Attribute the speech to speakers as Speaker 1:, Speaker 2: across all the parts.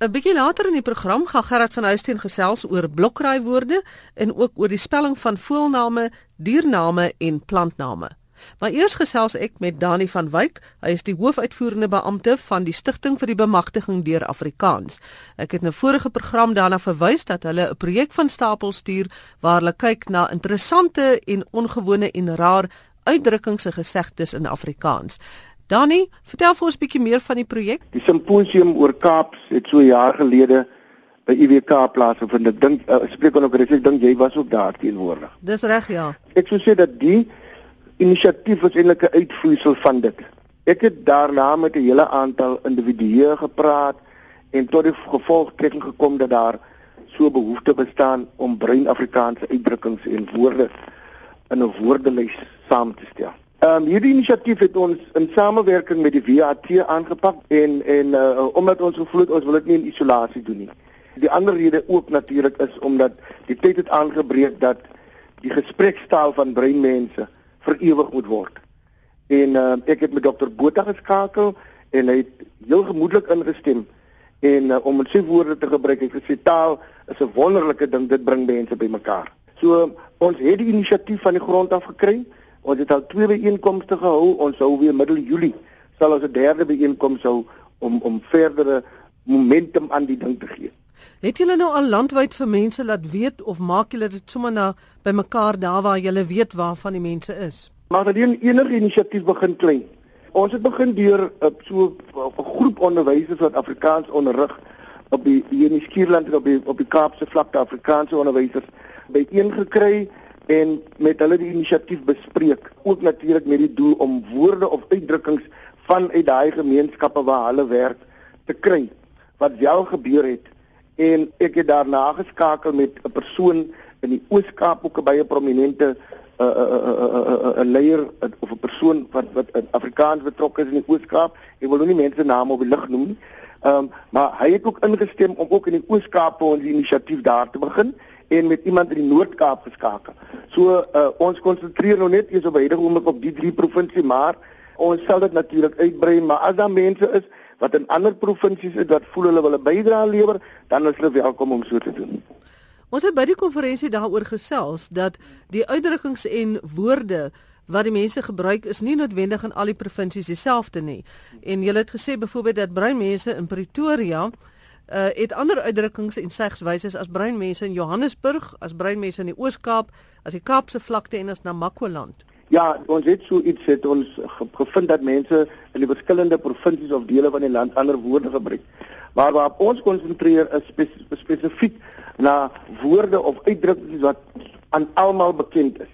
Speaker 1: 'n Bietjie later in die program gaan Gerard van Huisteen gesels oor blokraaiwoorde en ook oor die spelling van voelname, diername en plantname. Maar eers gesels ek met Dani van Wyk. Hy is die hoofuitvoerende beampte van die Stichting vir die Bemagtiging deur Afrikaans. Ek het 'n vorige program daarna verwys dat hulle 'n projek van stapel stuur waar hulle kyk na interessante en ongewone en raar uitdrukkings en gesegdes in Afrikaans. Dani, vertel vir ons 'n bietjie meer van die projek.
Speaker 2: Die simposium oor Kaaps het so jaar gelede by IWK plaasgevind. Ek dink uh, spreek ook reg, ek dink jy was ook daar teenwoordig.
Speaker 1: Dis reg, ja.
Speaker 2: Ek sou sê dat die inisiatief was eintlik 'n uitvloeisel van dit. Ek het daarna met 'n hele aantal individue gepraat en tot die gevolgtrekking gekom dat daar so behoefte bestaan om brein Afrikaanse uitdrukkings en woorde in 'n woordelys saam te stel. Ehm um, hierdie inisiatief het ons in samewerking met die VAT aangepak en en uh, omdat ons gevoel het ons wil dit nie in isolasie doen nie. Die ander rede ook natuurlik is omdat die tyd het aangebreek dat die gesprekstaal van breinmense vir ewig moet word. En uh, ek het met dokter Botha geskakel en hy het heel gemoedelik ingestem en uh, om sy woorde te gebruik het gesê taal is 'n wonderlike ding dit bring mense bymekaar. So ons het die inisiatief van die grond af gekry. Ons het al twee bijeenkomste gehou. Ons sou weer middel Julie sal ons 'n derde bijeenkoms hou om om verdere momentum aan die ding te gee.
Speaker 1: Het julle nou al landwyd vir mense laat weet of maak julle dit sommer na by mekaar daar waar julle weet waarvan die mense is?
Speaker 2: Maar dat die enige inisiatief begin klein. Ons het begin deur op so 'n groep onderwysers wat Afrikaans onderrig op die hier in Skierland op die op die Kaapse vlakte Afrikaanse onderwysers byeen gekry en met hulle die inisiatief bespreek ook natuurlik met die doel om woorde of uitdrukkings vanuit daai gemeenskappe waar hulle werk te kry wat wel gebeur het. En ek het daarna geskakel met 'n persoon in die Oos-Kaap ook baie prominente 'n uh, uh, uh, uh, leier of 'n persoon wat wat in Afrikaans betrokke is in die Oos-Kaap. Ek wil nou nie mense name op die lig noem nie. Um, maar hy het ook ingestem om ook in die Oos-Kaap ons inisiatief daar te begin en met iemand in die Noord-Kaap geskakel. So uh, ons konsentreer nou net eers op hierdie oomblik op die drie provinsies, maar ons sal dit natuurlik uitbrei, maar as daar mense is wat in ander provinsies is wat voel hulle wil 'n bydrae lewer, dan is hulle welkom om so te doen.
Speaker 1: Ons het by die konferensie daaroor gesels dat die uitdrukkings en woorde wat die mense gebruik is nie noodwendig in al die provinsies dieselfde nie. En jy het gesê byvoorbeeld dat bruin mense in Pretoria uh, het ander uitdrukkings en segswyses as breinmense in Johannesburg, as breinmense in die Oos-Kaap, as die Kaapse vlakte en as Namakwa-land.
Speaker 2: Ja, ons het so iets het ons gevind dat mense in die verskillende provinsies of dele van die land ander woorde gebruik. Maar waar ons konsentreer is spes spesifiek na woorde of uitdrukkings wat aan almal bekend is.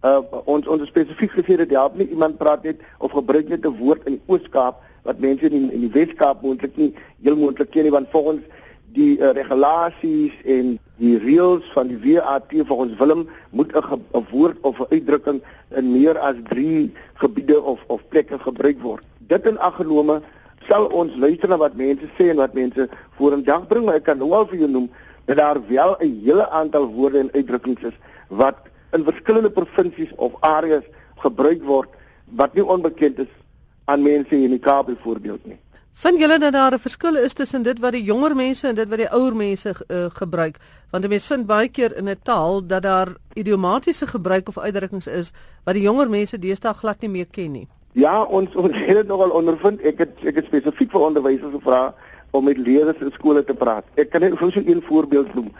Speaker 2: Uh ons ons spesifiek gesê dat help nie iemand praat net of gebruik net 'n woord in die Oos-Kaap wat mense in in die Weskaap moontlik nie heel moontlik ken nie want volgens die uh, regulasies en die reëls van die WAT volgens Willem moet 'n woord of 'n uitdrukking in meer as 3 gebiede of of plekke gebruik word. Dit in ag genome sal ons luister na wat mense sê en wat mense vorendag bring, maar ek kan nou al vir jou noem dat daar wel 'n hele aantal woorde en uitdrukkings is wat in verskillende provinsies of areas gebruik word wat nie onbekend is aan mense in die Kaap byvoorbeeld nie.
Speaker 1: Vind julle dat daar 'n verskil is tussen dit wat die jonger mense en dit wat die ouer mense uh, gebruik? Want 'n mens vind baie keer in 'n taal dat daar idiomatiese gebruik of uitdrukkings is wat die jonger mense deesdae glad nie meer ken nie.
Speaker 2: Ja, ons ons het dit nogal ondervind. Ek het ek het spesifiek vir onderwysers gevra om met leerders in skole te praat. Ek kan net vir so 'n voorbeeld noem.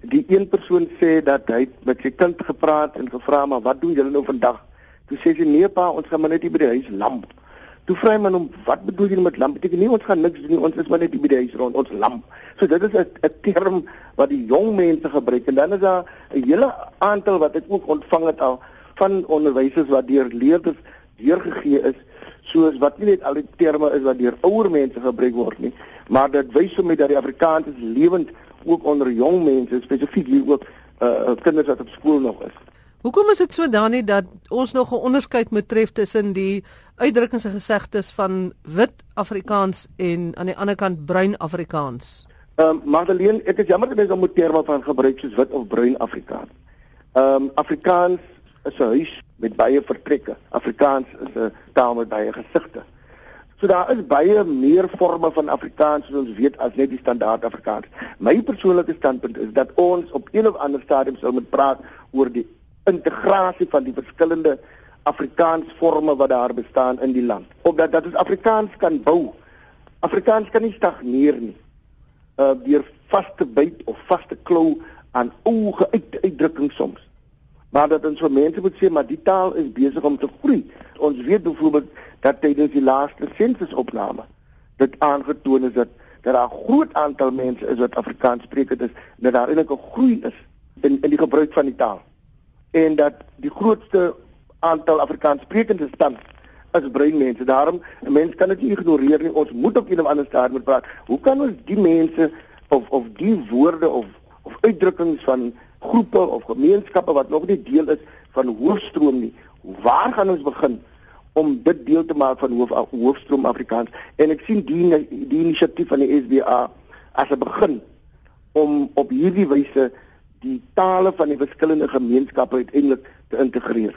Speaker 2: Die een persoon sê dat hy met sy kind gepraat en gevra maar wat doen julle nou vandag? Toe sê sy nee pa, ons gaan maar net hier by die huis lamp. Toe vra hy man hom, "Wat bedoel jy met lamp?" Beteken nie ons gaan niks doen nie, ons is maar net by die huis rond, ons lamp. So dit is 'n term wat die jong mense gebruik en dan is daar 'n hele aantal wat ek ook ontvang het al van onderwysers wat deur leerders deurgegee is, soos wat nie net al die terme is wat deur ouer mense gebruik word nie, maar dit wys hom dat die Afrikaans lewend ook onder jong mense, spesifiek hier ook uh kinders wat op skool nog is.
Speaker 1: Hoekom is dit so dan nie dat ons nog 'n onderskeid moet tref tussen die uitdrukkings en gesegdes van wit Afrikaans en aan die ander kant bruin Afrikaans?
Speaker 2: Ehm um, Magdalene, ek is jammer dat mense moet terme van gebruik soos wit of bruin Afrikaans. Ehm um, Afrikaans is 'n huis met baie vertrekke. Afrikaans is 'n taal met baie gesigte. So daar is baie meer forme van Afrikaans soos ons weet as net die standaard Afrikaans. My persoonlike standpunt is dat ons op een of ander stadium sou moet praat oor die integrasie van die verskillende Afrikaans forme wat daar bestaan in die land. Opdat dat ons Afrikaans kan bou. Afrikaans kan nie stagneer nie. Uh deur vaste byt of vaste klou aan ou uitdrukkings soms. Maar dat ons vir mense moet sê maar die taal is besig om te groei. Ons weet byvoorbeeld dat tydens die laaste sensusopname dit aangetoon is dat dat daar 'n groot aantal mense is wat Afrikaans sprekend is, dat daar eintlik 'n groei is in in die gebruik van die taal. En dat die grootste aantal Afrikaans sprekendes tans as breinmense. Daarom, 'n mens kan dit nie ignoreer nie. Ons moet op 'n of ander stadium moet praat. Hoe kan ons die mense of of die woorde of of uitdrukkings van groepe of gemeenskappe wat nog nie deel is van hoofstroom nie. Waar gaan ons begin om dit deel te maak van hoof hoofstroom Afrikaans? En ek sien die die inisiatief van die SBA as 'n begin om op hierdie wyse die tale van die verskillende gemeenskappe uiteindelik te integreer.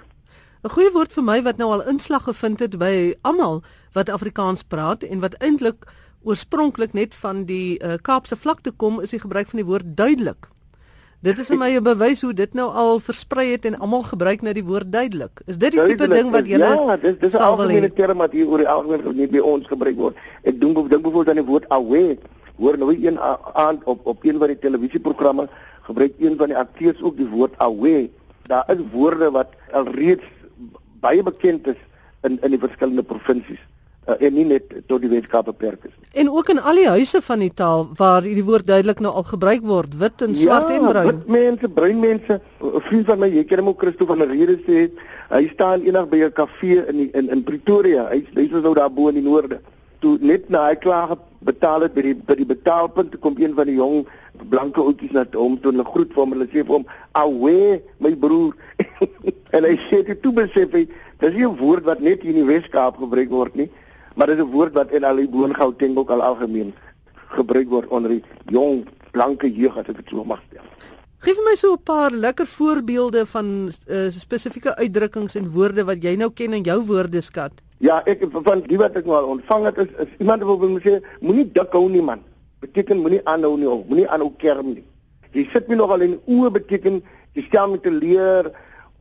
Speaker 1: 'n Goeie woord vir my wat nou al inslag gevind het by almal wat Afrikaans praat en wat eintlik oorspronklik net van die uh, Kaapse vlakte kom, is die gebruik van die woord duidelik. Dit is vir my 'n bewys hoe dit nou al versprei het en almal gebruik nou die woord duidelik. Is dit die tipe ding wat jy
Speaker 2: Ja, dis dis 'n algemene term wat hier oor die algemeen nie by ons gebruik word. Ek dink dink byvoorbeeld aan die woord away. Hoor nou een aand op op een van die televisieprogramme gebruik een van die akteurs ook die woord away. Daar is woorde wat alreeds baie bekend is in in die verskillende provinsies uh, en nie net tot die Weskaap beperk is.
Speaker 1: En ook in al die huise van die taal waar hierdie woord duidelik nou al gebruik word, wit en swart
Speaker 2: ja,
Speaker 1: en bruin.
Speaker 2: Ja, wit mense, bruin mense. 'n Vriend van my, jy ken hom ook Christo van der Rede sê, hy staan eendag by 'n kafee in die, in in Pretoria. Hy hy is nou daar bo in die noorde. Toe net na hy klaar betaal het by die by die betaalpunt kom een van die jong blanke ouetjies na hom toe hulle groet vir hom hulle sê vir hom awe my broer en hy sê dit toe besef hy dis nie 'n woord wat net hier in die Weskaap gebruik word nie maar dit is 'n woord wat in al die Boongauteng ook al algemeen gebruik word onder die jong blanke jeug as ek dit so mag stel.
Speaker 1: Geef my so 'n paar lekker voorbeelde van uh, spesifieke uitdrukkings en woorde wat jy nou ken in jou woordeskat.
Speaker 2: Ja, ek van die wat ek nou al ontvang het is, is iemand wat wil sê moenie dik hou nie man. Beteken moenie aanhou nie, moenie aanhou kerm nie. Jy sit my nogal in oë beteken jy stel my te leer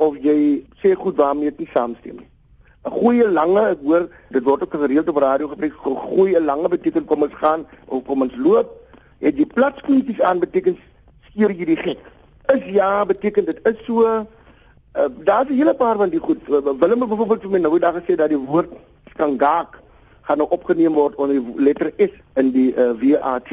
Speaker 2: of jy sê goed waarmee jy nie saamstem nie. 'n goeie lange, ek hoor dit word ook gereeld op radio gebruik, 'n goeie lange beteken kom ons gaan of kom ons loop. Het jy platskoentjies aan beteken skeer jy die gek. Is ja beteken dit is so uh, daar's 'n hele paar van die goed. Willem het byvoorbeeld vir my nou daag gesê dat die woord skangak gaan nou opgeneem word onder die letter S in die uh, eh, WAT.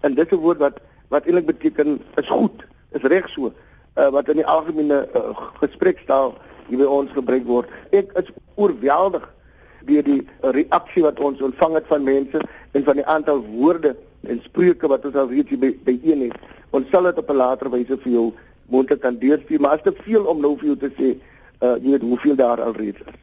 Speaker 2: En dit is 'n woord wat wat eintlik beteken is goed, is reg so. Uh, wat in die algemene uh, gesprekstaal hier by ons gebruik word. Ek is oorweldig deur die reaksie wat ons ontvang het van mense en van die aantal woorde en spreuke wat ons al reeds by by een het. Ons sal dit op 'n later wyse vir jou moontlik kan deurstuur, maar as te veel om nou vir jou te sê, uh jy weet hoeveel daar al reeds is.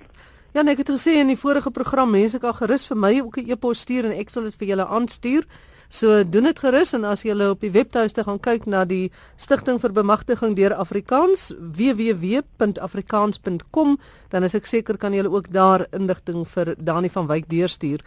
Speaker 1: Ja, nee, ek het gesê in die vorige program mense kan gerus vir my ook 'n e-pos stuur en ek sal dit vir julle aanstuur. So doen dit gerus en as jy op die webtuiste gaan kyk na die Stichting vir Bemagtiging deur Afrikaans www.afrikaans.com dan is ek seker kan jy ook daar inligting vir Dani van Wyk deurstuur.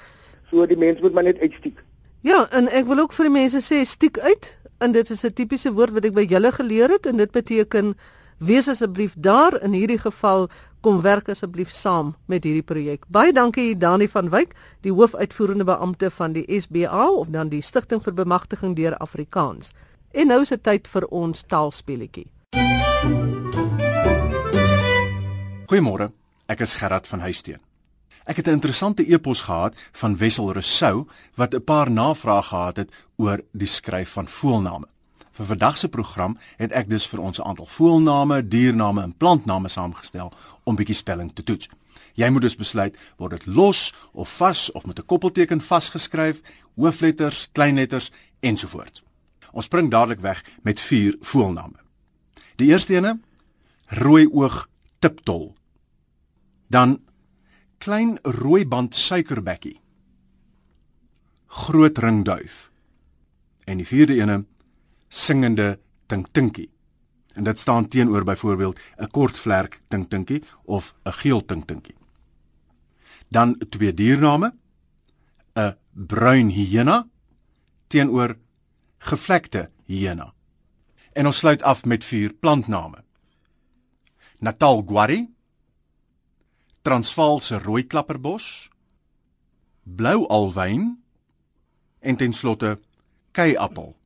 Speaker 2: So die mense moet maar net uitstiek.
Speaker 1: Ja, en ek wil ook vir die mense sê stiek uit en dit is 'n tipiese woord wat ek by julle geleer het en dit beteken wees asseblief daar in hierdie geval kom werk asseblief saam met hierdie projek. Baie dankie Dani van Wyk, die hoofuitvoerende beampte van die SBA of dan die Stichting vir Bemagtiging deur Afrikaans. En nou is dit tyd vir ons taalspelletjie.
Speaker 3: Goeiemôre. Ek is Gerard van Huisteen. Ek het 'n interessante e-pos gehad van Wessel Rousseau wat 'n paar navrae gehad het oor die skryf van voelname. Vir vandag se program het ek dus vir ons 'n aantal voelname, diername en plantname saamgestel om bietjie spelling te toets. Jy moet dus besluit word dit los of vas of met 'n koppelteken vasgeskryf, hoofletters, kleinletters ensovoorts. Ons spring dadelik weg met vier voelname. Die eerste ene rooi oog tiptol. Dan klein rooi band suikerbekkie. Groot ringduif. En die vierde ene singende tinktinkie. En dit staan teenoor byvoorbeeld 'n kort vlerk tinktinkie of 'n geel tinktinkie. Dan twee diername: 'n bruin hyena teenoor gevlekte hyena. En ons sluit af met vier plantname. Natal Guari, Transvaalse rooi klapperbos, blou alwyn en ten slotte keiappel.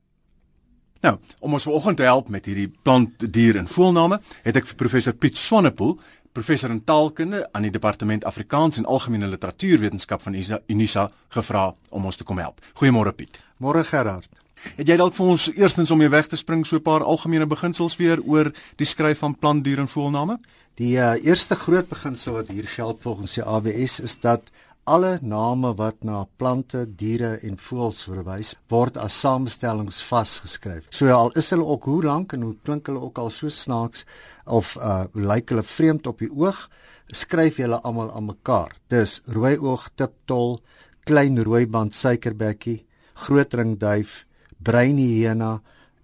Speaker 3: Nou, om ons vanoggend te help met hierdie plant, dier en voëlname, het ek vir professor Piet Swanepoel, professor in taalkunde aan die departement Afrikaans en algemene literatuurwetenskap van Unisa gevra om ons te kom help. Goeiemôre Piet.
Speaker 4: Môre Gerard.
Speaker 3: Het jy dalk vir ons eerstens om jy weg te spring so 'n paar algemene beginsels weer oor die skryf van plant, dier en voëlname?
Speaker 4: Die uh, eerste groot beginsel wat hier geld volgens die AWS is dat alle name wat na plante, diere en voëls verwys, word as samestellings vasgeskryf. So al is hulle ook hoe lank en hoe klink hulle ook al so snaaks of uh lyk hulle vreemd op die oog, skryf jy hulle almal aan mekaar. Dis rooi oog tiptol, klein rooiband suikerbekkie, groot ringduif, bruin hyena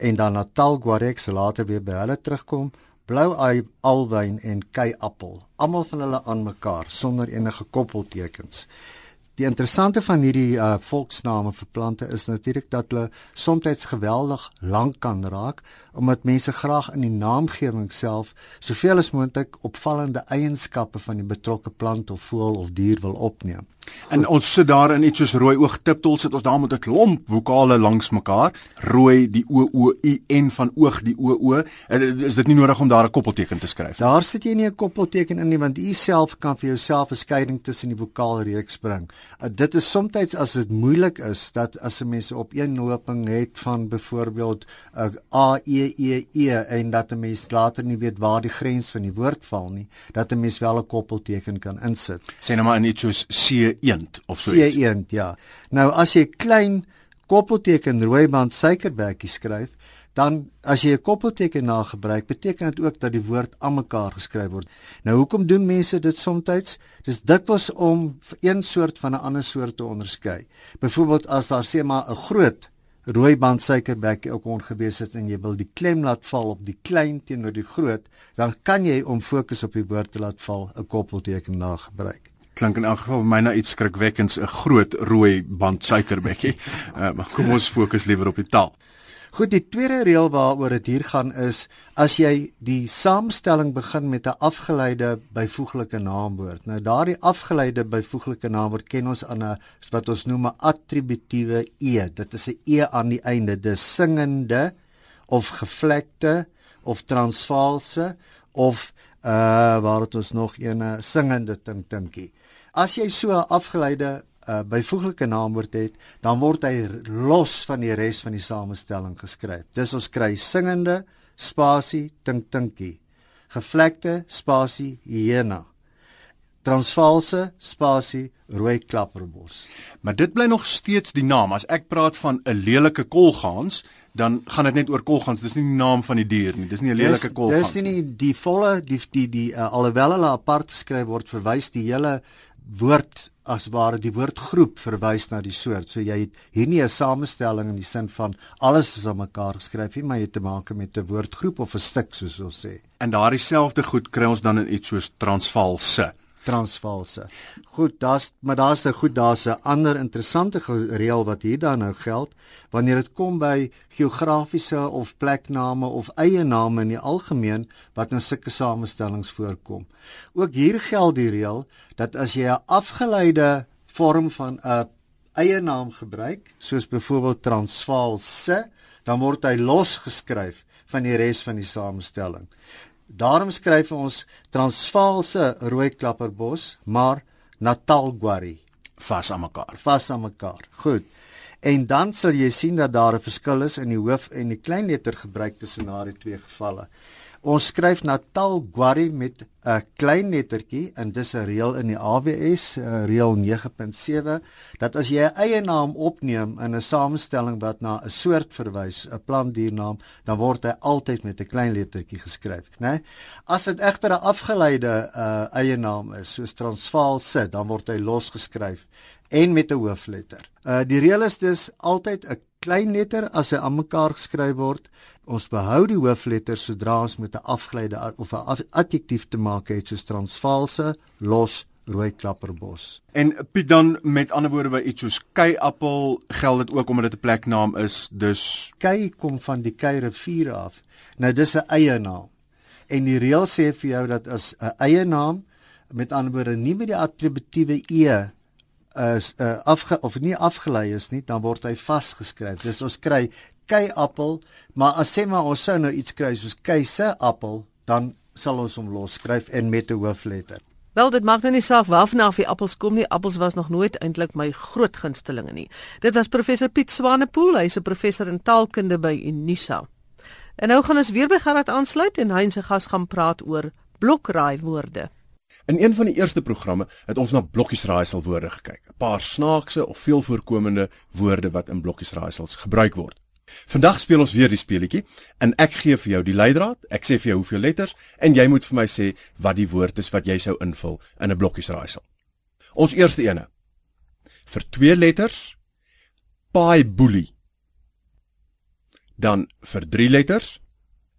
Speaker 4: en dan Natal Guarex later weer by hulle terugkom blou alwyn en keiappel, almal van hulle aan mekaar sonder enige koppeltekens. Die interessante van hierdie uh, volksname vir plante is natuurlik dat hulle soms geweldig lank kan raak omdat mense graag in die naamgewing self soveel as moontlik opvallende eienskappe van die betrokke plant of voël of dier wil opneem.
Speaker 3: En ons sit daar in iets soos rooi oog tiptol sit ons daar met 'n klomp vokale langs mekaar. Rooi die o o u en van oog die o o. Is dit nie nodig om daar 'n koppelteken te skryf?
Speaker 4: Daar sit jy nie 'n koppelteken in nie want u self kan vir jouself 'n skeiding tussen die vokaalreeks bring. Uh, dit is soms as dit moeilik is dat as 'n mens op een loping het van byvoorbeeld 'n uh, a e e e en dat 'n mens later nie weet waar die grens van die woord val nie, dat 'n mens wel 'n koppelteken kan insit.
Speaker 3: Sê nou maar in iets soos c eend of so
Speaker 4: iets. C1, ja. Nou as jy klein koppelteken rooiband suikerbekkie skryf, dan as jy 'n koppelteken na gebruik, beteken dit ook dat die woord aan mekaar geskryf word. Nou hoekom doen mense dit soms? Dis dikwels om een soort van 'n ander soort te onderskei. Byvoorbeeld as daar sê maar 'n groot rooiband suikerbekkie ook ongewees het en jy wil die klem laat val op die klein teenoor die groot, dan kan jy om fokus op die woord te laat val 'n koppelteken na gebruik
Speaker 3: klink in elk geval vir my na iets skrikwekkends 'n groot rooi band suikerbekkie. uh, maar kom ons fokus liewer op die taal.
Speaker 4: Goed, die tweede reël waaroor dit hier gaan is as jy die saamstelling begin met 'n afgeleide byvoeglike naamwoord. Nou daardie afgeleide byvoeglike naamwoord ken ons aan 'n wat ons noem 'n attributiewe e. Dit is 'n e aan die einde, dis singende of gevlekte of transvaalse of uh waar het ons nog 'n singende ding dinkie. As jy so 'n afgeleide uh, byvoeglike naamwoord het, dan word hy los van die res van die samestelling geskryf. Dis ons kry singende spasie tink tinkie. Gevlekte spasie hyena. Transvaalse spasie rooi klapperbos.
Speaker 3: Maar dit bly nog steeds die naam. As ek praat van 'n lelike kolgans, dan gaan dit net oor kolgans. Dis nie die naam van die dier nie. Dis nie 'n lelike kolgans
Speaker 4: nie. Dis nie die volle die die die uh, alhoewel hulle apart geskryf word, verwys die hele woord as ware die woordgroep verwys na die soort. So jy het hier nie 'n samestelling in die sin van alles is aan mekaar geskryf nie, maar jy het te maak met 'n woordgroep of 'n stuk soos ons sê.
Speaker 3: En daardie selfde goed kry ons dan in iets soos Transvaalse.
Speaker 4: Transvaalse. Goed, daar's maar daar's 'n goed, daar's 'n ander interessante reël wat hier dan nou geld wanneer dit kom by geografiese of plekname of eie name in die algemeen wat in sulke samestellings voorkom. Ook hier geld die reël dat as jy 'n afgeleide vorm van 'n eie naam gebruik, soos byvoorbeeld Transvaalse, dan word hy losgeskryf van die res van die samestelling. Daarom skryf ons Transvaalse rooi klapperbos, maar Natal Guari
Speaker 3: vas aan mekaar.
Speaker 4: Vas aan mekaar. Goed. En dan sal jy sien dat daar 'n verskil is in die hoof en die kleinletter gebruik tussen daardie twee gevalle. Ons skryf Natal Guari met 'n klein lettertjie en dis 'n reël in die AWS, reël 9.7, dat as jy 'n eie naam opneem in 'n samestelling wat na 'n soort verwys, 'n plantdiernaam, dan word hy altyd met 'n klein lettertjie geskryf, né? Nee? As dit egter 'n afgeleide uh, eie naam is, soos Transvaal sit, dan word hy losgeskryf en met 'n hoofletter. Uh die reël is dus altyd 'n klein letter as hy aan mekaar geskryf word. Ons behou die hoofletter sodra ons met 'n afgeleide of 'n adjektief te maak het soos transvaalse, los, rooi klapperbos.
Speaker 3: En Piet dan met ander woorde by iets soos keiappel geld dit ook omdat dit 'n pleknaam is. Dus
Speaker 4: kei kom van die Kei rivier af. Nou dis 'n eie naam. En die reël sê vir jou dat as 'n eie naam met ander woorde nie met die attributiewe e is uh, afge of nie afgelei is nie, dan word hy vasgeskryf. Dis ons kry keiappel, maar as sê maar ons sou nou iets kry soos keise appel, dan sal ons hom los skryf en met 'n hoofletter.
Speaker 1: Wel, dit maak nou nie saak waarna af die appels kom nie. Appels was nog nooit eintlik my groot gunstelinge nie. Dit was professor Piet Swanepoel, hy's 'n professor in taalkunde by Unisa. En nou gaan ons weer by Gerard aansluit en hy en sy gas gaan praat oor blokraai woorde.
Speaker 3: In een van die eerste programme het ons na blokkiesraaisel woorde gekyk. 'n Paar snaakse of veel voorkomende woorde wat in blokkiesraaisels gebruik word. Vandag speel ons weer die speletjie en ek gee vir jou die leidraad. Ek sê vir jou hoeveel letters en jy moet vir my sê wat die woord is wat jy sou invul in 'n blokkiesraaisel. Ons eerste ene. Vir twee letters paai boelie. Dan vir drie letters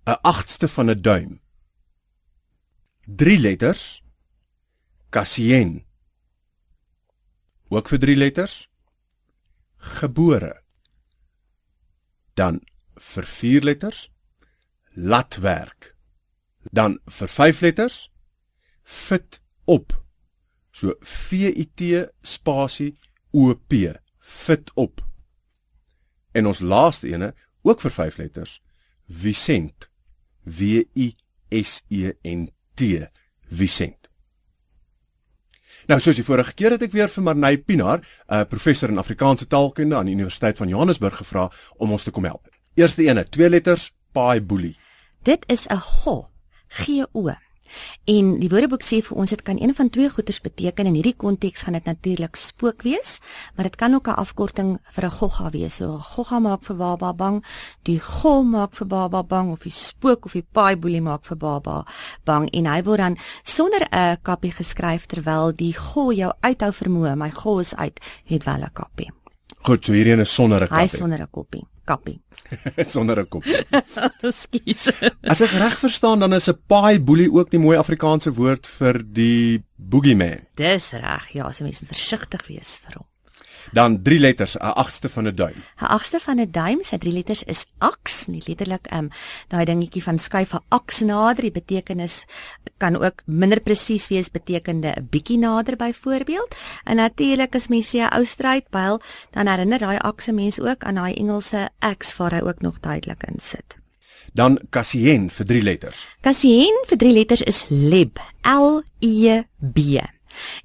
Speaker 3: 'n agste van 'n duim. Drie letters Cassien. Ook vir drie letters? Gebore. Dan vir 4 letters? Latwerk. Dan vir 5 letters? Fit op. So v i t spasie o p fit op. En ons laaste ene ook vir 5 letters? Vicent. W I S E N T Vicent Nou soos die vorige keer het ek weer vir Marnay Pinaar, 'n uh, professor in Afrikaanse taalkunde aan die Universiteit van Johannesburg gevra om ons te kom help. Eerste ene, twee letters, paai boelie.
Speaker 5: Dit is 'n go, G O. En die Woordeboek sê vir ons dit kan een van twee goeters beteken in hierdie konteks gaan dit natuurlik spook wees, maar dit kan ook 'n afkorting vir 'n gogga wees. So 'n gogga maak vir baba bang, die go maak vir baba bang of die spook of die paai boelie maak vir baba bang en hy word dan sonder 'n kappie geskryf terwyl die go jou uithou vermoë, my go is uit, het wel 'n kappie.
Speaker 3: Goed, so hierdie een is sonder 'n kappie.
Speaker 5: Hy sonder 'n koppie kappie.
Speaker 3: Sonder 'n kop.
Speaker 5: Skus.
Speaker 3: As ek reg verstaan dan is 'n paai boelie ook die mooi Afrikaanse woord vir die boogeyman.
Speaker 5: Dis reg. Ja, so mense versigtig wees vir hom.
Speaker 3: Dan drie letters, 'n agste van 'n duim.
Speaker 5: 'n Agste van 'n duim, sy drie letters is aks, nie letterlik ehm um, daai dingetjie van skuif 'n aks nader, die betekenis kan ook minder presies wees betekende 'n bietjie nader byvoorbeeld. En natuurlik as mens sê 'n ou strydpyl, dan herinner daai akse mense ook aan daai Engelse axe waar hy ook nog duidelik in sit.
Speaker 3: Dan Cassien vir drie letters.
Speaker 5: Cassien vir drie letters is leb, L E B.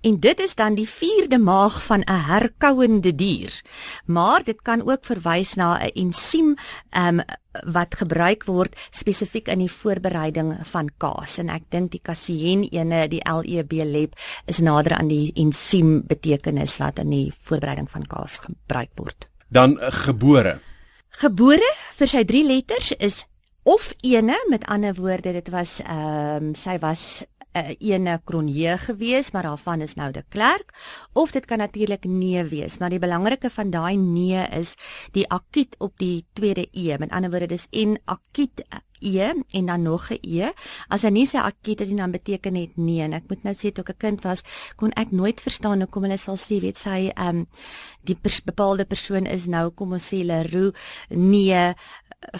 Speaker 5: En dit is dan die vierde maag van 'n herkouende dier. Maar dit kan ook verwys na 'n ensiem um, wat gebruik word spesifiek in die voorbereiding van kaas en ek dink die casein ene die LEB leb is nader aan die ensiem betekenis wat in die voorbereiding van kaas gebruik word.
Speaker 3: Dan uh, gebore.
Speaker 5: Gebore vir sy drie letters is of ene met ander woorde dit was ehm um, sy was uh, ene Kronje gewees, maar daarvan is nou de Klerk of dit kan natuurlik nee wees, maar die belangrike van daai nee is die akuut op die tweede e. Met ander woorde dis en akuut e en dan nog 'n e. As hy nie sê akuut dit dan beteken net nee en ek moet nou sê toe ek 'n kind was, kon ek nooit verstaan hoekom hulle sal sê weet sy ehm um, die pers bepaalde persoon is nou kom ons sê Leroux nee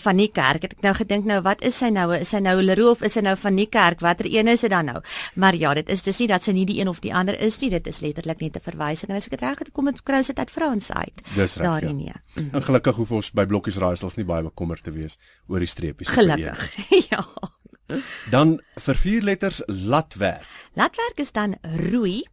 Speaker 5: van die kerk. Het ek nou gedink nou wat is sy nou? Is sy nou Leroux of is sy nou van die kerk? Watter een is dit dan nou? Maar ja, dit is dis nie dat sy nie die een of die ander is nie. Dit is letterlik net 'n verwysing en as ek dit reg het kom dit krous dit uit Frans uit.
Speaker 3: Dis reg. Daarin
Speaker 5: nee.
Speaker 3: Mm. En gelukkig hoef ons by blokkies raaisels nie baie bekommerd te wees oor die streepies.
Speaker 5: Gelukkig. ja.
Speaker 3: Dan vir vier letters latwerk.
Speaker 5: Latwerk is dan roei.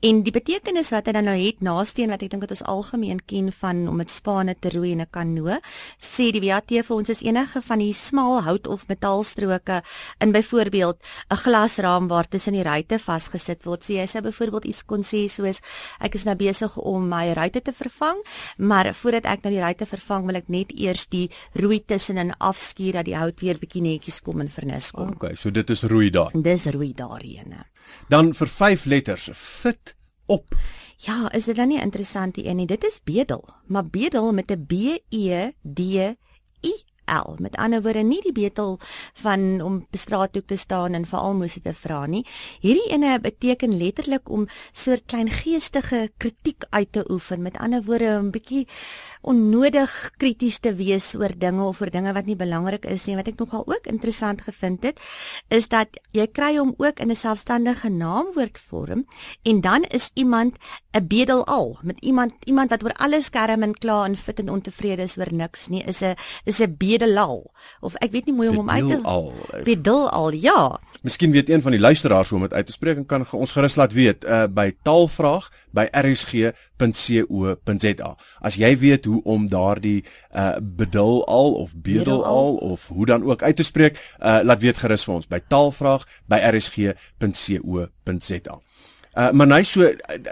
Speaker 5: En die betekenis wat hy dan nou het naasteen wat ek dink dit is algemeen ken van om met spane te roei in 'n kanoe, sê die WAT vir ons is enige van die smal hout of metaalstroke in byvoorbeeld 'n glasraam waar tussen die ruitte vasgesit word. Sê jy sê byvoorbeeld iets kon sê soos ek is nou besig om my ruitte te vervang, maar voordat ek nou die ruitte vervang, wil ek net eers die roei tussenin afskuur dat die hout weer bietjie netjies kom en vernis kom.
Speaker 3: Okay, so dit is roei daar.
Speaker 5: Dis roei daarheen.
Speaker 3: Dan vir vyf letters fit op.
Speaker 5: Ja, is dit dan nie interessant die een nie? Dit is bedel, maar bedel met 'n B E D I L. Met ander woorde nie die betel van om straat toe te staan en vir almoses te vra nie. Hierdie ene beteken letterlik om soort kleingeestige kritiek uit te oefen. Met ander woorde om 'n bietjie onnodig krities te wees oor dinge of oor dinge wat nie belangrik is nie. Wat ek nogal ook interessant gevind het, is dat jy kry hom ook in 'n selfstandige naamwoordvorm en dan is iemand 'n bedelau met iemand iemand wat oor alles skerm en kla en fit en ontevrede is oor niks nie is 'n is 'n bedelal of ek weet nie mooi om hom uit te bedelal ja.
Speaker 3: Miskien weet een van die luisteraars hoe om dit uit te spreek en kan ons gerus laat weet uh, by taalvraag by rsg.co.za as jy weet hoe om daardie uh, bedelal of bedelal of hoe dan ook uit te spreek uh, laat weet gerus vir ons by taalvraag by rsg.co.za Uh, maar nee so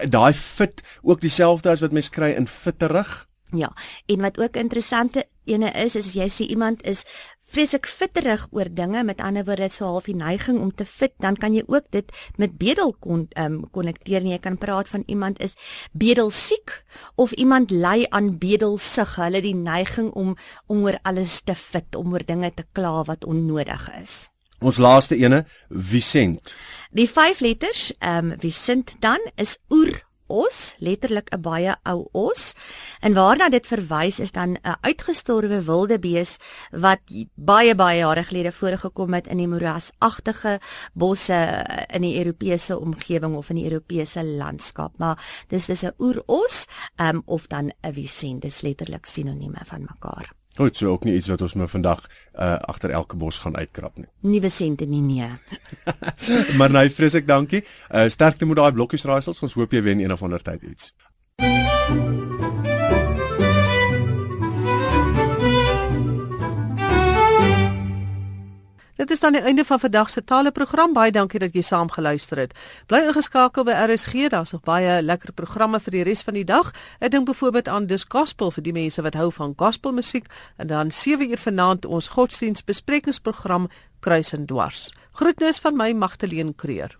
Speaker 3: daai fit ook dieselfde as wat mens kry in fitterig.
Speaker 5: Ja, en wat ook interessante ene is is as jy sê iemand is vreeslik fitterig oor dinge, met ander woorde so half die neiging om te fit, dan kan jy ook dit met bedel kon ehm um, konnekteer en jy kan praat van iemand is bedelsiek of iemand ly aan bedelsig. Hulle die neiging om om oor alles te fit, om oor dinge te kla wat onnodig is.
Speaker 3: Ons laaste ene, Vicent.
Speaker 5: Die vyf letters, ehm um, Vicent dan is oer os, letterlik 'n baie ou os. En waarna dit verwys is dan 'n uitgestorwe wilde bees wat baie baie jare gelede voorgekom het in die moerasagtige bosse in die Europese omgewing of in die Europese landskap. Maar dis dis 'n oeros, ehm um, of dan 'n Vicent, dis letterlik sinonieme van mekaar.
Speaker 3: Goed, so ook nie iets wat ons maar vandag uh agter elke bos gaan uitkrap nie.
Speaker 5: Nuwe sente nie nee.
Speaker 3: maar nee, vreeslik dankie. Uh sterkte met daai blokkies raaisels. Ons hoop jy wen een of ander tyd iets.
Speaker 1: Dit is dan die einde van vandag se taleprogram. Baie dankie dat jy saam geluister het. Bly ingeskakel by RSG. Daar's nog baie lekker programme vir die res van die dag. Ek dink byvoorbeeld aan Dis Gospel vir die mense wat hou van gospelmusiek en dan 7 uur vanaand ons godsdienstbesprekingsprogram Kruis en Dwars. Groetnis van my Magtleen Creer.